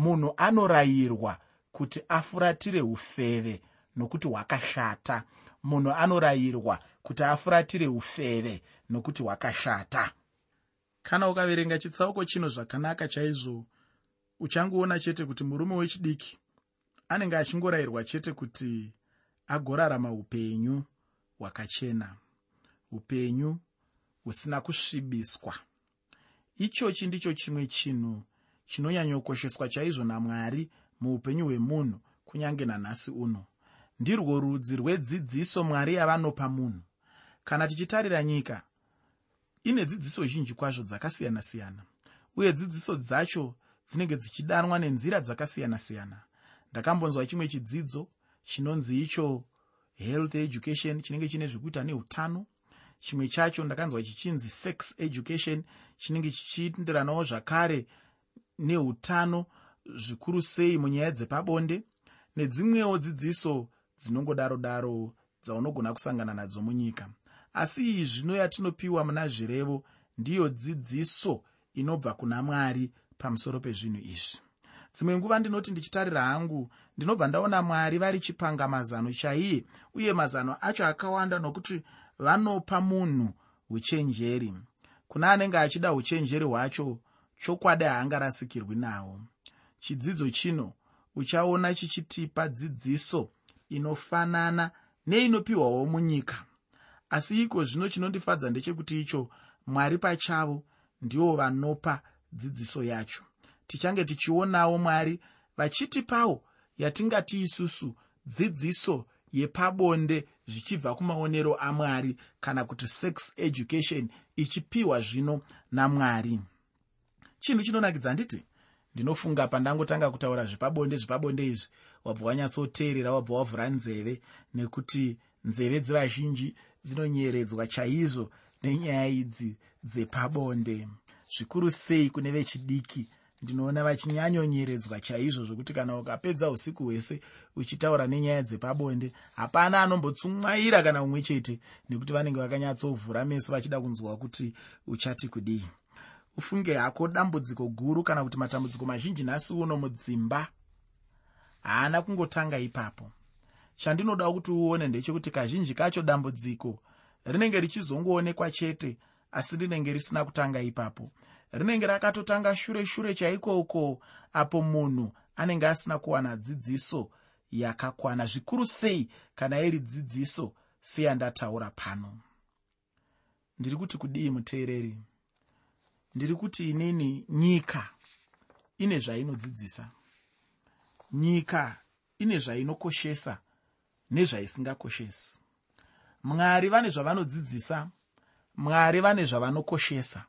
munhu anorayirwa kuti afuratire ufeve nokuti hwakashata. Munhu anorayirwa kuti afuratire ufeve nokuti hwakashata. Kana ukaverenga chitsauko chino zvakanaka chaizvo uchangoona chete kuti murume wechidiki anenge achingorayirwa chete kuti agorarama upenyu hwakachena upenyu husina kusvibiswa. Ichochi ndicho chimwe chinhu chinonyanyokosheswa chaizvo namwari muupenyu hwemunhu kunyange nanhasi uno. Ndirwo rudzi rwedzidziso mwari yavanopa munhu. Kana tichitarira nyika ine dzidziso zhinji kwazvo dzakasiyana-siyana uye dzidziso dzacho dzinenge dzichidanwa nenzira dzakasiyana-siyana. Ndakambonzwa chimwe chidzidzo chinonzi icho health education chinenge chine zvekuita neutano chimwe chacho ndakanzwa chichinzi sex education chinenge chichienderanawo zvakare neutano zvikuru sei munyaya dzepabonde nedzimwewo dzidziso dzinongodaro daro dzaunogona kusangana nadzo munyika. Asi iyi zvino yatinopiwa muna zvirevo ndiyo dzidziso inobva kuna mwari pamusoro pezvinhu izvi. Dzimwe nguva ndinoti ndichitarira hangu ndinobva ndaona mwari vari chipanga mazano chaiye uye mazano acho akawanda nokuti vanopa munhu uchenjeri. Kuna anenge achida uchenjeri hwacho chokwadi haangarasikirwi nawo chidzidzo chino uchaona chichitipa dzidziso inofanana neinopiwawo munyika. Asi iko zvino chinondifadza ndechekuti icho mwari pachavo ndivo vanopa dzidziso yacho. Tichange tichionawo mwari vachitipawo yatingati isusu dzidziso yepabonde zvichibva kumaonero amwari kana kuti sex education ichipiwa zvino namwari chinhu chinonakidza nditi? Ndinofunga pandangotanga kutaura zvepabonde zvepabonde izvi. Wabva wanyatsoteerera wabva wavhura nzeve nekuti nzeve dzevazhinji dzinonyeredzwa chaizvo nenyaya idzi dzepabonde. Zvikuru sei kune vechidiki? Ndinoona vachinyanyonyeredzwa chaizvo zvokuti kana ukapedza usiku hwese uchitaura nenyaya dzepabonde hapana anombotsumwaira kana umwe chete nekuti vanenge vakanyatsovhura meso vachida kunzwa kuti uchati kudii ufunge hako dambudziko guru kana kuti matambudziko mazhinji nhasi uno mudzimba. Haana kungotanga ipapo. Chandinoda kuti uone ndechekuti kazhinji kacho dambudziko rinenge richizongoonekwa chete asi rinenge risina kutanga ipapo. Rinenge rakatotanga shure shure chaikoko apo munhu anenge asina kuwana dzidziso yakakwana. Zvikuru sei kana iri dzidziso seyandataura pano. Ndiri kuti kudii muteereri ndiri kuti inini nyika ine zvainodzidzisa. Nyika ine zvainokoshesa nezvaisingakoshesi. Mwari vane zvavanodzidzisa mwari vane zvavanokoshesa.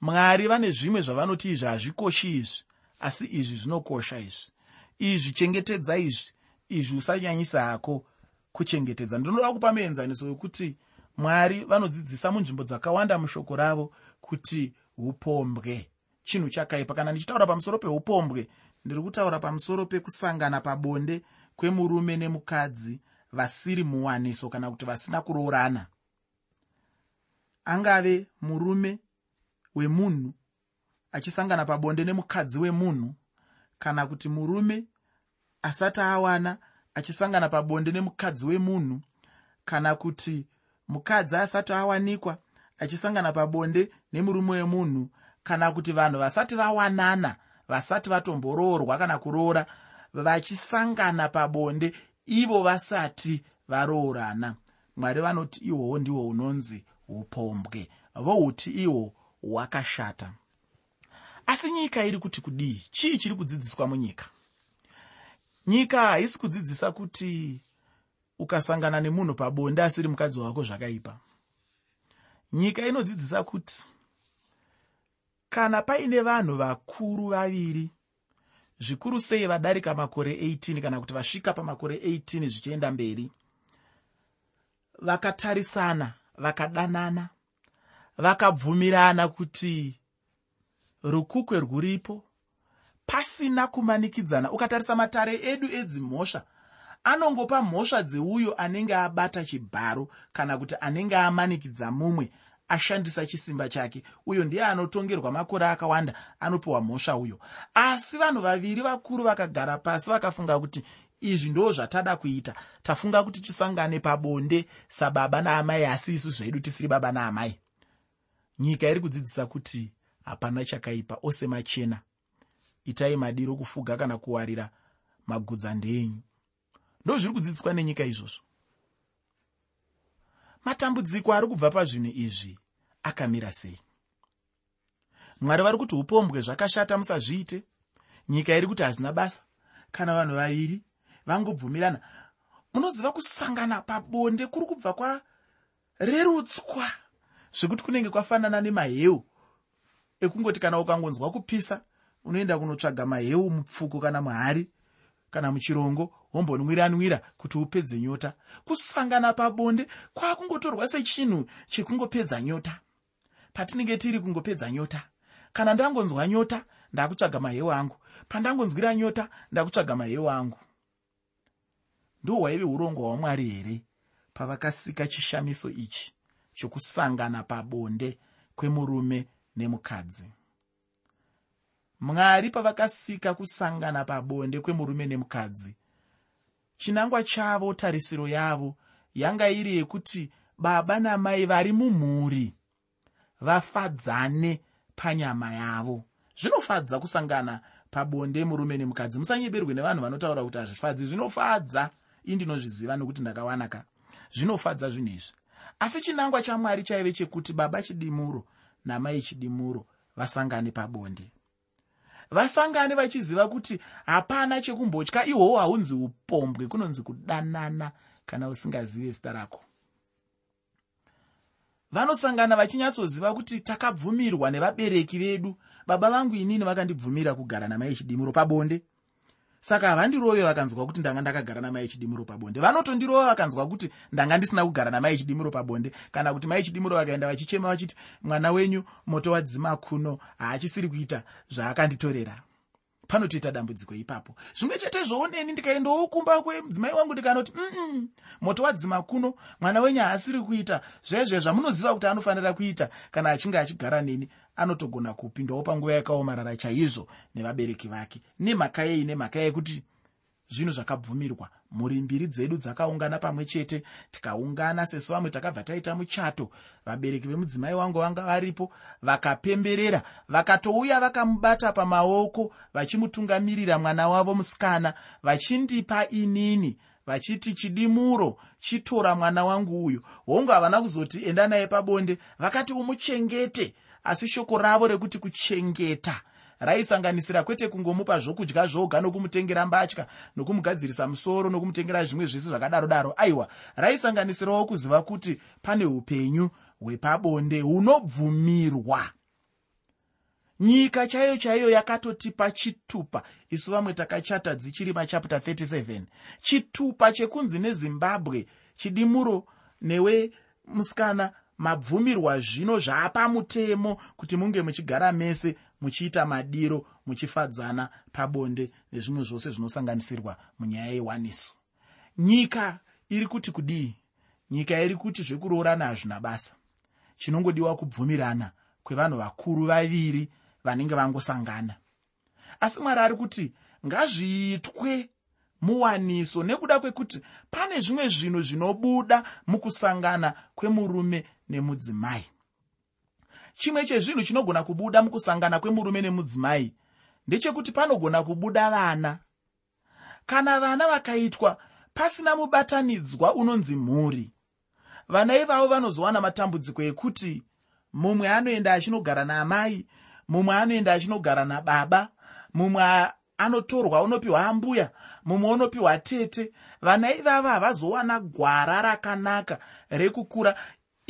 Mwari vane zvimwe zvavanoti izvi hazvikoshi izvi asi izvi zvinokosha izvi. Izvi chengetedza izvi izvi usanyanyisa hako kuchengetedza. Ndinoda kupa muenzaniso wekuti mwari vanodzidzisa munzvimbo dzakawanda mushoko ravo kuti upombwe chinhu chakaipa kana ndichitaura pamusoro peupombwe ndiri kutaura pamusoro pekusangana pabonde kwemurume nemukadzi vasiri muwaniso kana kuti vasina kuroorana. Angave murume wemunhu achisangana pabonde nemukadzi wemunhu kana kuti murume asati awana achisangana pabonde nemukadzi wemunhu kana kuti mukadzi asati awanikwa achisangana pabonde nemurume wemunhu kana kuti vanhu vasati vawanana vasati vatomboroorwa kana kuroora vachisangana pabonde ivo vasati varoorana. Mwari vanoti ihwohwo ndihwo unonzi upombwe vohuti ihwo hwakashata asi nyika iri kuti kudii? Chii chiri kudzidziswa munyika? Nyika haisi kudzidzisa kuti ukasangana nemunhu pabonde asiri mukadzi wako zvakaipa nyika inodzidzisa kuti kana paine vanhu vakuru vaviri zvikuru sei vadarika makore 18 kana kuti vasvika pamakore 18 zvichienda mberi vakatarisana vakadanana vakabvumirana kuti rukukwe rwuripo pasina kumanikidzana. Ukatarisa matare edu edzimhosva anongopa mhosva dzeuyo anenge abata chibharo kana kuti anenge amanikidza mumwe ashandisa chisimba chake. Uyo ndiye anotongerwa makore akawanda anopiwa mhosva uyo. Asi vanhu vaviri vakuru vakagara pasi vakafunga kuti izvi ndo zvatada kuita. Tafunga kuti tisangane pabonde sababa naamai asi isu zvedu tisiri baba naamai. Nyika iri kudzidzisa kuti hapana chakaipa ose machena. Itai madiro kufuga kana kuwarira magudza ndeenyu ndo zviri kudzidziswa nenyika izvozvo. Matambudziko ari kubva pazvinhu izvi akamira sei? Mwari vari kuti upombwe zvakashata musazviite. Nyika iri kuti hazvina basa. Kana vanhu vaviri vangobvumirana munoziva kusangana pabonde kuri kubva kwarerutswa zvekuti kunenge kwafanana nemaheu. Ekungoti kana ukangonzwa kupisa unoenda kunotsvaga maheu mupfuko kana muhari kana muchirongo wombonwiranwira kuti upedze nyota. Kusangana pabonde kwakungotorwa sechinhu chekungopedza nyota. Patinenge tiri kungopedza nyota kana ndangonzwa nyota ndakutsvaga maheu angu. Pandangonzwira nyota ndakutsvaga maheu angu. Ndo hwaive urongwa hwamwari here pavakasika chishamiso ichi chokusangana pabonde kwemurume nemukadzi mwari pavakasika kusangana pabonde kwemurume nemukadzi. Chinangwa chavo tarisiro yavo yanga iri yekuti baba namai vari mumhuri. Vafadzane panyama yavo. Zvinofadza kusangana pabonde murume nemukadzi. Musanyeberwe nevanhu vanotaura kuti hazvifadzi. Zvinofadza. Ii ndinozviziva nokuti ndakawanaka. Zvinofadza zvinhu izvi. Asi chinangwa chamwari chaive chekuti baba chidimuro namai chidimuro vasangane pabonde vasangane vachiziva kuti hapana chekumbotya ihwohwo haunzi upombwe kunonzi kudanana kana usingazive zita rako. Vanosangana vachinyatsoziva kuti takabvumirwa nevabereki vedu. Baba vangu inini vakandibvumira kugara namai chidimuro pabonde saka havandirove vakanzwa kuti ndanga ndakagara namai chidimuro pabonde. Vanotondirova vakanzwa kuti ndanga ndisina kugara namai chidimuro pabonde. Kana kuti mai chidimuro vakaenda vachichema vachiti mwana wenyu moto wadzima kuno haachisiri kuita zvaakanditorera panotoita dambudziko ipapo. Zvimwe chetezvowo neni ndikaendawo kumba kwemudzimai wangu ndikanoti mm moto wadzima kuno mwana wenyu haasiri kuita zvezve zvamunoziva kuti anofanira kuita kana achinge achigara neni anotogona kupindawo panguva yakaomarara chaizvo nevabereki vake. Nemhaka yei nemhaka yekuti zvinhu zvakabvumirwa. Mhuri mbiri dzedu dzakaungana pamwe chete tikaungana sesu vamwe takabva taita muchato. Vabereki vemudzimai wangu vanga varipo vakapemberera vakatouya vakamubata pamaoko vachimutungamirira mwana wavo musikana vachindipa inini vachiti chidimuro chitora mwana wangu uyu. Hongu havana kuzoti enda naye pabonde. Vakati umuchengete asi shoko ravo rekuti kuchengeta raisanganisira kwete kungomupa zvokudya zvoga nokumutengera mbatya nokumugadzirisa musoro nokumutengera zvimwe zvese zvakadaro daro. Aiwa raisanganisirawo kuziva kuti pane upenyu hwepabonde hunobvumirwa. Nyika chaiyo chaiyo yakatotipa chitupa isu vamwe takachata dzichiri machapta 37 chitupa chekunzi nezimbabwe chidimuro newe musikana mabvumirwa zvino zvaapamutemo kuti munge muchigara mese muchiita madiro muchifadzana pabonde nezvimwe zvose zvinosanganisirwa munyaya yewaniso nyika iri kuti kudii? Nyika iri kuti zvekuroorana hazvina basa. Chinongodiwa kubvumirana kwevanhu vakuru vaviri vanenge vangosangana. Asi mwari ari kuti ngazviitwe muwaniso nekuda kwekuti pane zvimwe zvinhu zvinobuda mukusangana kwemurume nemudzimai. Chimwe chezvinhu chinogona kubuda mukusangana kwemurume nemudzimai ndechekuti panogona kubuda vana. Kana vana vakaitwa pasina mubatanidzwa unonzi mhuri vana ivavo vanozowana matambudziko ekuti mumwe anoenda achinogara naamai mumwe anoenda achinogara nababa mumwe anotorwa unopiwa ambuya mumwe unopiwa tete. Vana ivava havazowana gwara rakanaka rekukura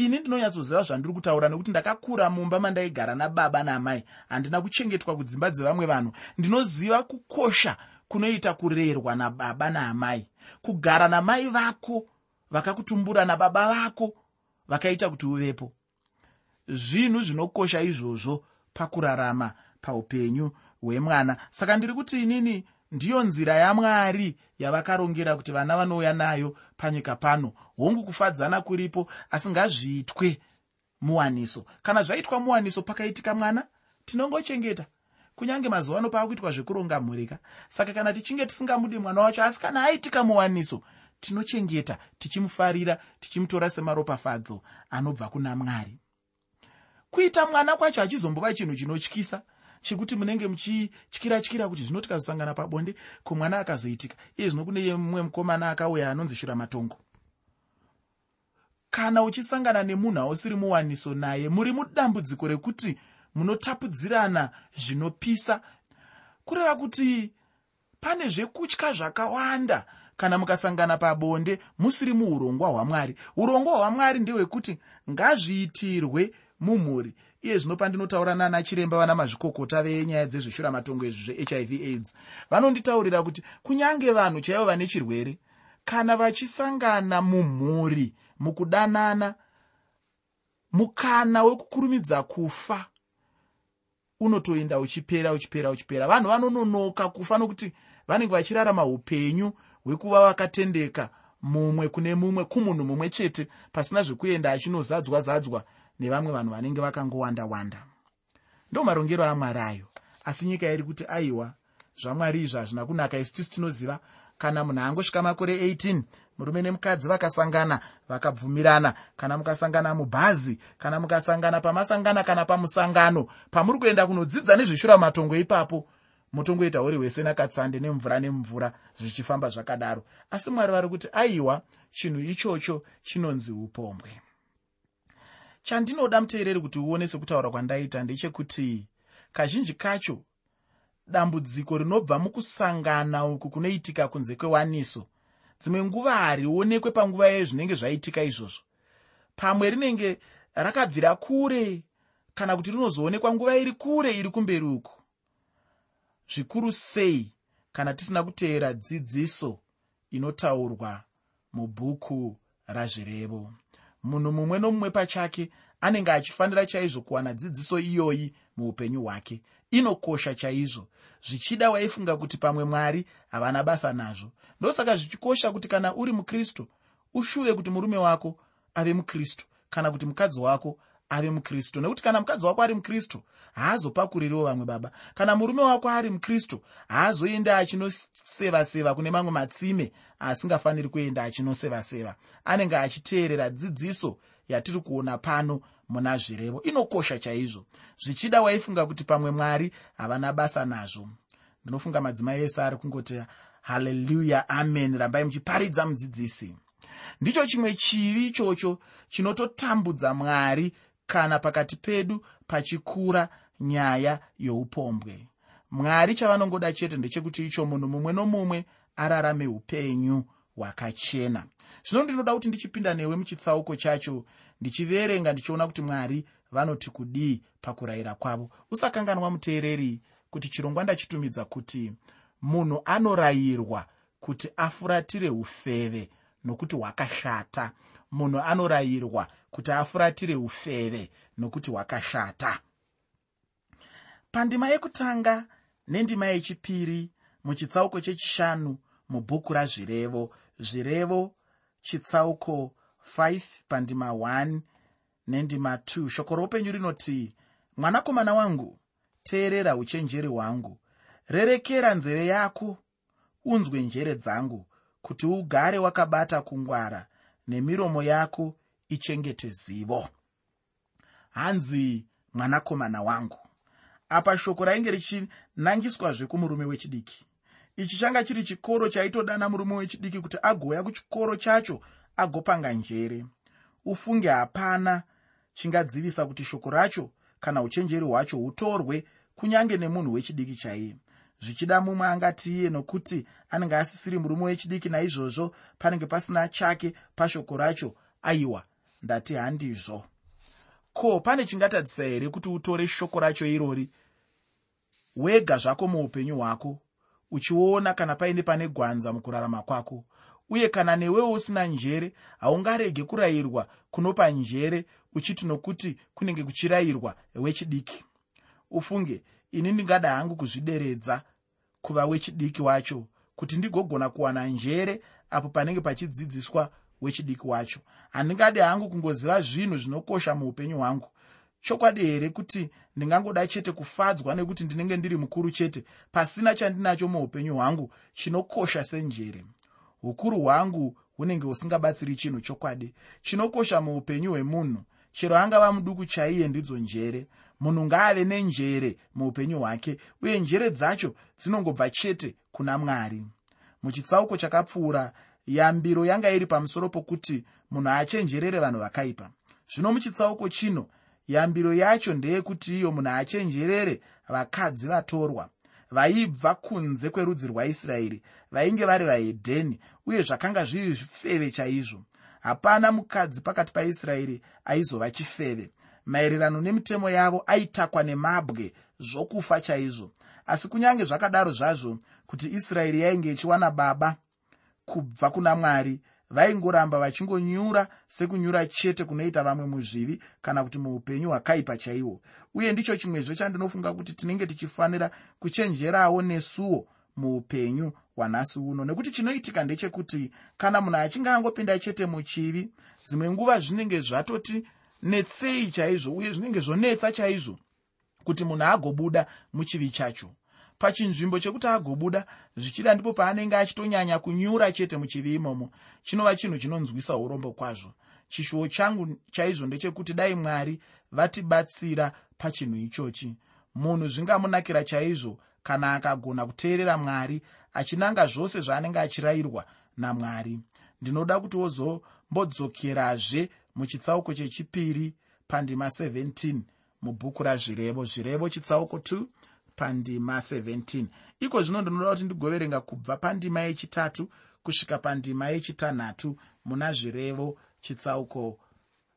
ini ndinonyatsoziva zvandiri kutaura nekuti ndakakura mumba mandaigara nababa naamai handina kuchengetwa kudzimba dzevamwe vanhu. Ndinoziva kukosha kunoita kurerwa nababa naamai kugara namai vako vakakutumbura nababa vako vakaita kuti uvepo. Zvinhu zvinokosha izvozvo pakurarama paupenyu hwemwana. Saka ndiri kuti inini ndiyo nzira yamwari yavakarongera kuti vana vanouya nayo panyika pano. Hongu kufadzana kuripo asi ngazviitwe muwaniso. Kana zvaitwa muwaniso pakaitika mwana? Tinongochengeta. Kunyange mazuva ano paakuitwa zvekuronga mhurika saka kana tichinge tisingamudi mwana wacho asi kana aitika muwaniso tinochengeta tichimufarira tichimutora semaropafadzo anobva kuna mwari. Kuita mwana kwacho hachizombova chinhu chinotyisa chekuti munenge muchityira tyira kuti zvino tikazosangana pabonde ko mwana akazoitika. Iye zvino kune mumwe mukomana akauya anonzi shura matongo. Kana uchisangana nemunhu ausiri muwaniso naye muri mudambudziko rekuti munotapudzirana zvinopisa kureva kuti pane zvekutya zvakawanda. Kana mukasangana pabonde musiri muurongwa hwamwari. Urongwa hwamwari ndehwekuti ngazviitirwe mumhuri iye zvino pandinotaura nana chiremba vana mazvikokota venyaya dzezveshuramatongo izvi zvehiv aids vanonditaurira kuti kunyange vanhu chaivo vane chirwere kana vachisangana mumhuri mukudanana mukana wekukurumidza kufa unotoenda uchipera uchipera uchipera. Vanhu vanononoka kufa nokuti vanenge vachirarama upenyu hwekuva vakatendeka mumwe kune mumwe kumunhu mumwe chete pasina zvekuenda achinozadzwa zadzwa nevamwe vanhu vanenge vakangowanda wanda ndo marongero amwari ayo asi nyika iri kuti aiwa zvamwari izvi hazvina kunaka. Isu tisu tinoziva kana munhu angosvika makore 18 murume nemukadzi vakasangana vakabvumirana kana mukasangana mubhazi kana mukasangana pamasangana kana pamusangano pamuri kuenda kunodzidza nezveshura matongo ipapo motongoita uri hwese nakatsande nemvura nemvura zvichifamba zvakadaro. Asi mwari vari kuti aiwa chinhu ichocho chinonzi upombwe chandinoda muteereri kuti uone sekutaura kwandaita ndechekuti kazhinji kacho dambudziko rinobva mukusangana uku kunoitika kunze kwewaniso. Dzimwe nguva harionekwe panguva yezvinenge zvaitika izvozvo. Pamwe rinenge rakabvira kure kana kuti rinozoonekwa nguva iri kure iri kumberi uku. Zvikuru sei kana tisina kuteera dzidziso inotaurwa mubhuku razvirevo munhu mumwe nomumwe pachake anenge achifanira chaizvo kuwana dzidziso iyoyi muupenyu hwake. Inokosha chaizvo. Zvichida waifunga kuti pamwe mwari havana basa nazvo. Ndosaka zvichikosha kuti kana uri mukristu ushuve kuti murume wako ave mukristu kana kuti mukadzi wako ave mukristu. Nekuti kana mukadzi wako ari mukristu haazopakuririwo vamwe baba. Kana murume wako ari mukristu haazoenda achinoseva-seva kune mamwe matsime asingafaniri kuenda achinoseva-seva. Anenge achiteerera dzidziso yatiri kuona pano muna zvirevo. Inokosha chaizvo. Zvichida waifunga kuti pamwe mwari havana basa nazvo. Ndinofunga madzimai ese ari kungoti haleluya amen. Rambai muchiparidza mudzidzisi. Ndicho chimwe chivi ichocho chinototambudza mwari kana pakati pedu pachikura nyaya youpombwe. Mwari chavanongoda chete ndechekuti icho munhu mumwe nomumwe ararame upenyu hwakachena. Zvino ndinoda kuti ndichipinda newe muchitsauko chacho ndichiverenga ndichiona kuti mwari vanoti kudii pakurayira kwavo. Usakanganwa muteereri kuti chirongwa ndachitumidza kuti munhu anorayirwa kuti afuratire ufeve nokuti hwakashata. Munhu anorayirwa kuti afuratire ufeve nokuti hwakashata pandima yekutanga nendima yechipiri muchitsauko chechishanu mubhuku razvirevo. Zvirevo chitsauko 5 pandima 1 nendima 2 shoko roupenyu rinoti mwanakomana wangu teerera uchenjeri hwangu. Rerekera nzeve yako unzwe njere dzangu kuti ugare wakabata kungwara nemiromo yako ichengete zivo. Hanzi mwanakomana wangu apa shoko rainge richinangiswazve kumurume wechidiki. Ichi changa chiri chikoro chaitodana murume wechidiki kuti agouya kuchikoro chacho agopanga njere. Ufunge hapana chingadzivisa kuti shoko racho kana uchenjeri hwacho hutorwe kunyange nemunhu wechidiki chaiye. Zvichida mumwe angati iye nokuti anenge asisiri murume wechidiki naizvozvo panenge pasina chake pashoko racho aiwa ndati handizvo. Ko pane chingatadzisa here kuti utore shoko racho irori? Wega zvako muupenyu hwako uchiona kana paine pane gwanza mukurarama kwako. Uye kana newewo usina njere haungarege kurayirwa kunopa njere uchiti nokuti kunenge kuchirayirwa wechidiki. Ufunge ini ndingada hangu kuzvideredza kuva wechidiki wacho kuti ndigogona kuwana njere apo panenge pachidzidziswa wechidiki wacho. Handingadi hangu kungoziva zvinhu zvinokosha muupenyu hwangu. Chokwadi here kuti ndingangoda chete kufadzwa nekuti ndinenge ndiri mukuru chete pasina chandinacho muupenyu hwangu chinokosha senjere? Ukuru hwangu hunenge husingabatsiri chinhu chokwadi. Chinokosha muupenyu hwemunhu. Chero angava muduku chaiye ndidzo njere. Munhu ngaave nenjere muupenyu hwake uye njere dzacho dzinongobva chete kuna mwari. Muchitsauko chakapfuura yambiro yanga iri pamusoro pokuti munhu achenjerere vanhu vakaipa. Zvino muchitsauko chino yambiro yacho ndeyekuti iyo munhu achenjerere vakadzi vatorwa. Vaibva kunze kwerudzi rwaisraeri vainge vari vahedheni uye zvakanga zviri zvifeve chaizvo. Hapana mukadzi pakati paisraeri aizova chifeve. Maererano nemitemo yavo aitakwa nemabwe zvokufa chaizvo. Asi kunyange zvakadaro zvazvo kuti israeri yainge ichiwana baba kubva kuna mwari vaingoramba vachingonyura sekunyura chete kunoita vamwe muzvivi kana kuti muupenyu hwakaipa chaihwo uye ndicho chimwezvo chandinofunga kuti tinenge tichifanira kuchenjerawo nesuwo muupenyu hwanhasi uno. Nekuti chinoitika ndechekuti kana munhu achinge angopinda chete muchivi dzimwe nguva zvinenge zvatoti netsei chaizvo uye zvinenge zvonetsa chaizvo kuti munhu agobuda muchivi chacho pachinzvimbo chekuti agobuda zvichida ndipo paanenge achitonyanya kunyura chete muchivi imomo chinova chinhu chinonzwisa urombo kwazvo. Chishuwo changu chaizvo ndechekuti dai mwari vatibatsira pachinhu ichochi. Munhu zvingamunakira chaizvo kana akagona kuteerera mwari achinanga zvose zvaanenge achirayirwa namwari. Ndinoda kuti wozombodzokerazve muchitsauko chechipiri pandima 17 mubhuku razvirevo. Zvirevo chitsauko 2 pandima 17 iko zvino ndinoda kuti ndigoverenga kubva pandima yechitatu kusvika pandima yechitanhatu muna zvirevo chitsauko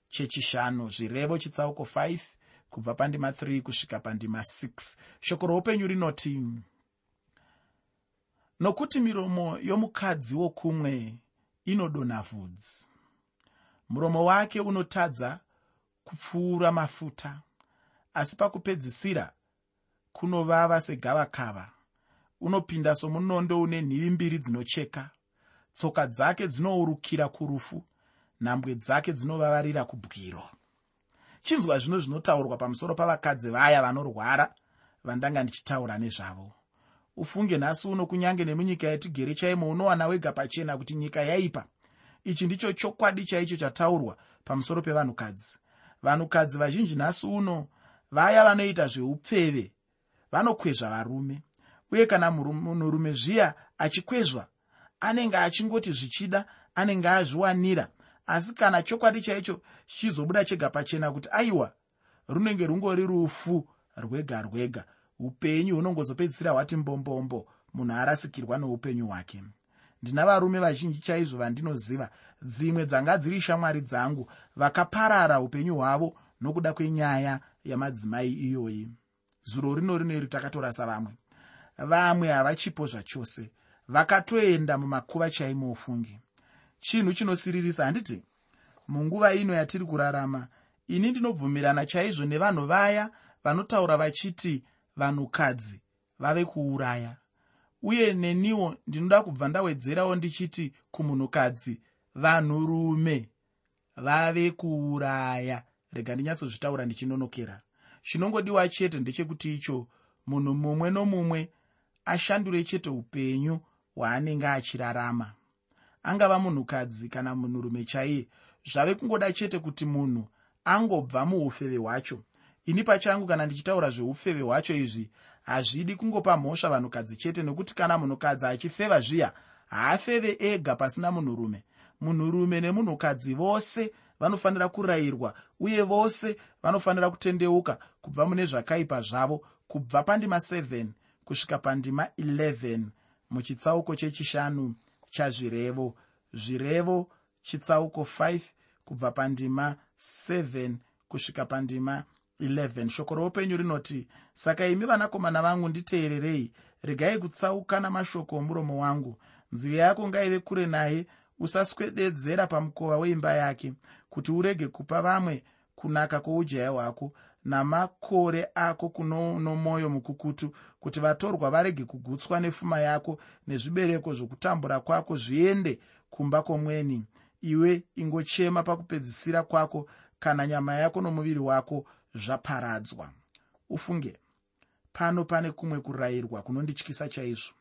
chechishanu. Zvirevo chitsauko 5 kubva pandima 3 kusvika pandima 6 shoko roupenyu rinoti nokuti miromo yomukadzi wokumwe inodonha vhudzi. Muromo wake unotadza kupfuura mafuta asi pakupedzisira kunovava segavakava. Unopinda somunondo une nhivi mbiri dzinocheka. Tsoka dzake dzinourukira kurufu nhambwe dzake dzinovavarira kubwiro. Chinzwa zvino zvinotaurwa pamusoro pavakadzi vaya vanorwara vandanga ndichitaura nezvavo. Ufunge nhasi uno kunyange nemunyika yetigere chaimo unowana wega pachena kuti nyika yaipa. Ichi ndicho chokwadi chaicho chataurwa pamusoro pevanhukadzi. Vanhukadzi vazhinji nhasi uno vaya vanoita zveupfeve vanokwezva varume. Uye kana munhurume zviya achikwezva anenge achingoti zvichida anenge azviwanira. Asi kana chokwadi chaicho chichizobuda chega pachena kuti aiwa runenge rungori rufu rwega rwega. Upenyu hunongozopedzisira hwati mbombombo munhu arasikirwa noupenyu hwake. Ndina varume vazhinji chaizvo vandinoziva dzimwe dzanga dziri shamwari dzangu vakaparara upenyu hwavo nokuda kwenyaya yamadzimai iyoyi zuro rino rineri takatorasa vamwe vamwe havachipo zvachose. Vakatoenda mumakuva chaimo ufungi chinhu chinosiririsa handiti munguva ino yatiri kurarama ini ndinobvumirana chaizvo nevanhu vaya vanotaura vachiti vanhukadzi vave kuuraya. Uye neniwo ndinoda kubva ndawedzerawo ndichiti kumunhukadzi vanhurume vave kuuraya. Rega ndinyatsozvitaura ndichinonokera chinongodiwa chete ndechekuti icho munhu mumwe nomumwe ashandure chete upenyu hwaanenge achirarama. Angava munhukadzi kana munhurume chaiye zvave kungoda chete kuti munhu angobva muufeve hwacho. Ini pachangu kana ndichitaura zveufeve hwacho izvi hazvidi kungopa mhosva vanhukadzi chete nokuti kana munhukadzi achifeva zviya haafeve ega pasina munhurume. Munhurume nemunhukadzi vose vanofanira kurayirwa uye vose vanofanira kutendeuka kubva mune zvakaipa zvavo kubva pandima 7 kusvika pandima 11 muchitsauko chechishanu chazvirevo. Zvirevo chitsauko 5 kubva pandima 7 kusvika pandima 11 shoko roupenyu rinoti saka imi vanakomana vangu nditeererei. Regai kutsauka namashoko omuromo wangu. Nzira yako ngaive kure naye. Usaswededzera pamukova weimba yake kuti urege kupa vamwe kunaka kwoujaya hwako namakore ako kuno nomwoyo mukukutu kuti vatorwa varege kugutswa nepfuma yako nezvibereko zvokutambura kwako zviende kumba kwomweni iwe ingochema pakupedzisira kwako kana nyama yako nomuviri wako zvaparadzwa. Ufunge pano pane kumwe kurayirwa kunondityisa chaizvo.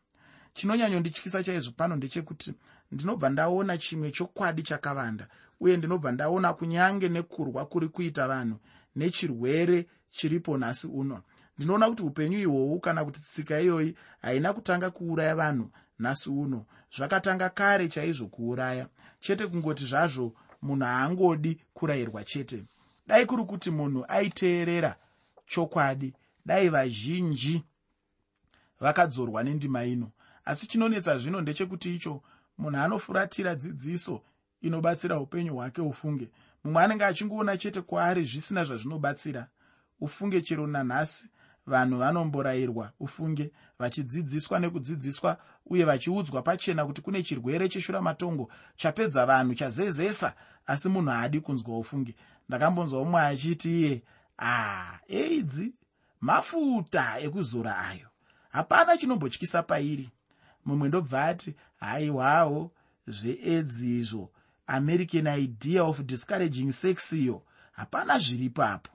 Chinonyanyondityisa chaizvo pano ndechekuti ndinobva ndaona chimwe chokwadi chakavanda uye ndinobva ndaona kunyange nekurwa kuri kuita vanhu nechirwere chiripo nhasi uno. Ndinoona kuti upenyu ihwohwu kana kuti tsika iyoyi haina kutanga kuuraya vanhu nhasi uno. Zvakatanga kare chaizvo kuuraya. Chete kungoti zvazvo munhu haangodi kurayirwa chete. Dai kuri kuti munhu aiteerera chokwadi dai vazhinji vakadzorwa nendima ino. Asi chinonetsa zvino ndechekuti icho munhu anofuratira dzidziso inobatsira upenyu hwake ufunge. Mumwe anenge achingoona chete kwaari zvisina zvazvinobatsira ufunge chero nanhasi. Vanhu vanomborayirwa ufunge vachidzidziswa nekudzidziswa uye vachiudzwa pachena kuti kune chirwere cheshuramatongo chapedza vanhu chazezesa asi munhu haadi kunzwa ufunge. Ndakambonzwa umwe achiti iye ah aids? Mafuta ekuzora ayo. Hapana chinombotyisa pairi. Mumwe ndobva ati haiwawo zveaids izvo american idea of discouraging sex iyo? Hapana zviri papo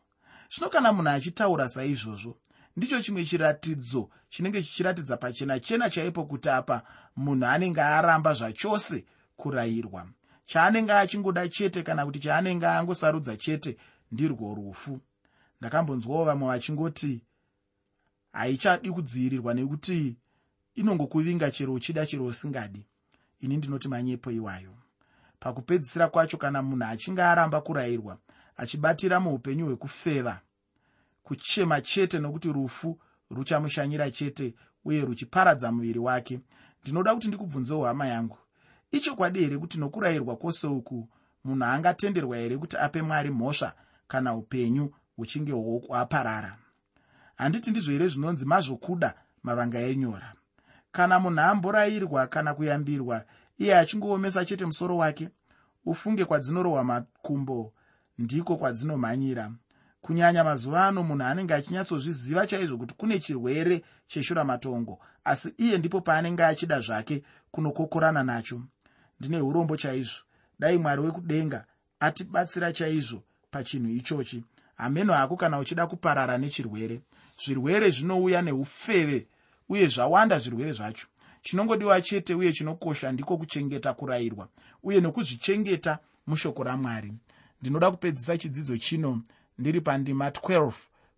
zvino kana munhu achitaura saizvozvo ndicho chimwe chiratidzo chinenge chichiratidza pachena chena chaipo kuti apa munhu anenge aramba zvachose kurayirwa. Chaanenge achingoda chete kana kuti chaanenge angosarudza chete ndirwo rufu. Ndakambonzwawo vamwe vachingoti haichadi kudzivirirwa nekuti inongokuvinga chero uchida chero usingadi. Ini ndinoti manyepo iwayo pakupedzisira kwacho kana munhu achinge aramba kurayirwa achibatira muupenyu hwekufeva kuchema chete nokuti rufu ruchamushanyira chete uye ruchiparadza muviri wake ndinoda kuti ndikubvunzewo hama yangu. Ichokwadi here kuti nokurayirwa kwose uku munhu angatenderwa here kuti ape mwari mhosva kana upenyu huchinge hwaparara? Handiti ndizvo here zvinonzi mazvokuda mavanga enyora. Kana munhu amborayirwa kana kuyambirwa iye achingoomesa chete musoro wake ufunge kwadzinorohwa makumbo ndiko kwadzinomhanyira kunyanya mazuva ano munhu anenge achinyatsozviziva chaizvo kuti kune chirwere cheshuramatongo asi iye ndipo paanenge achida zvake kunokokorana nacho. Ndine urombo chaizvo. Dai mwari wekudenga atibatsira chaizvo pachinhu ichochi. Hameno hako kana uchida kuparara nechirwere. Zvirwere zvinouya neufeve uye zvawanda zvirwere zvacho chinongodiwa chete uye chinokosha ndiko kuchengeta kurayirwa uye nokuzvichengeta mushoko ramwari. Ndinoda kupedzisa chidzidzo chino. Ndiri pandima 12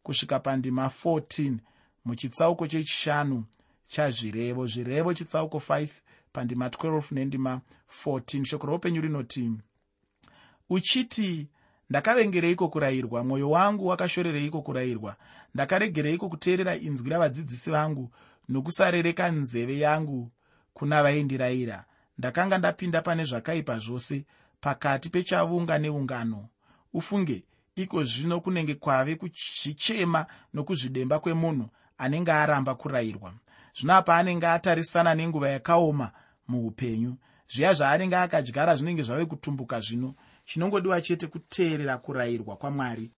kusvika pandima 14 muchitsauko chechishanu chazvirevo. Zvirevo chitsauko 5 pandima 12 nendima 14 shoko roupenyu rinoti uchiti ndakavengereiko kurayirwa? Mwoyo wangu wakashorereiko kurayirwa. Ndakaregereiko kuteerera inzwi ravadzidzisi vangu nokusarereka nzeve yangu kuna vaindirayira. Ndakanga ndapinda pane zvakaipa zvose pakati pechavunga neungano. Ufunge iko zvino kunenge kwave kuzvichema nokuzvidemba kwemunhu anenge aramba kurayirwa. Zvino apa anenge atarisana nenguva yakaoma muupenyu. Zviya zvaanenge akadyara zvinenge zvave kutumbuka zvino chinongodiwa chete kuteerera kurayirwa kwamwari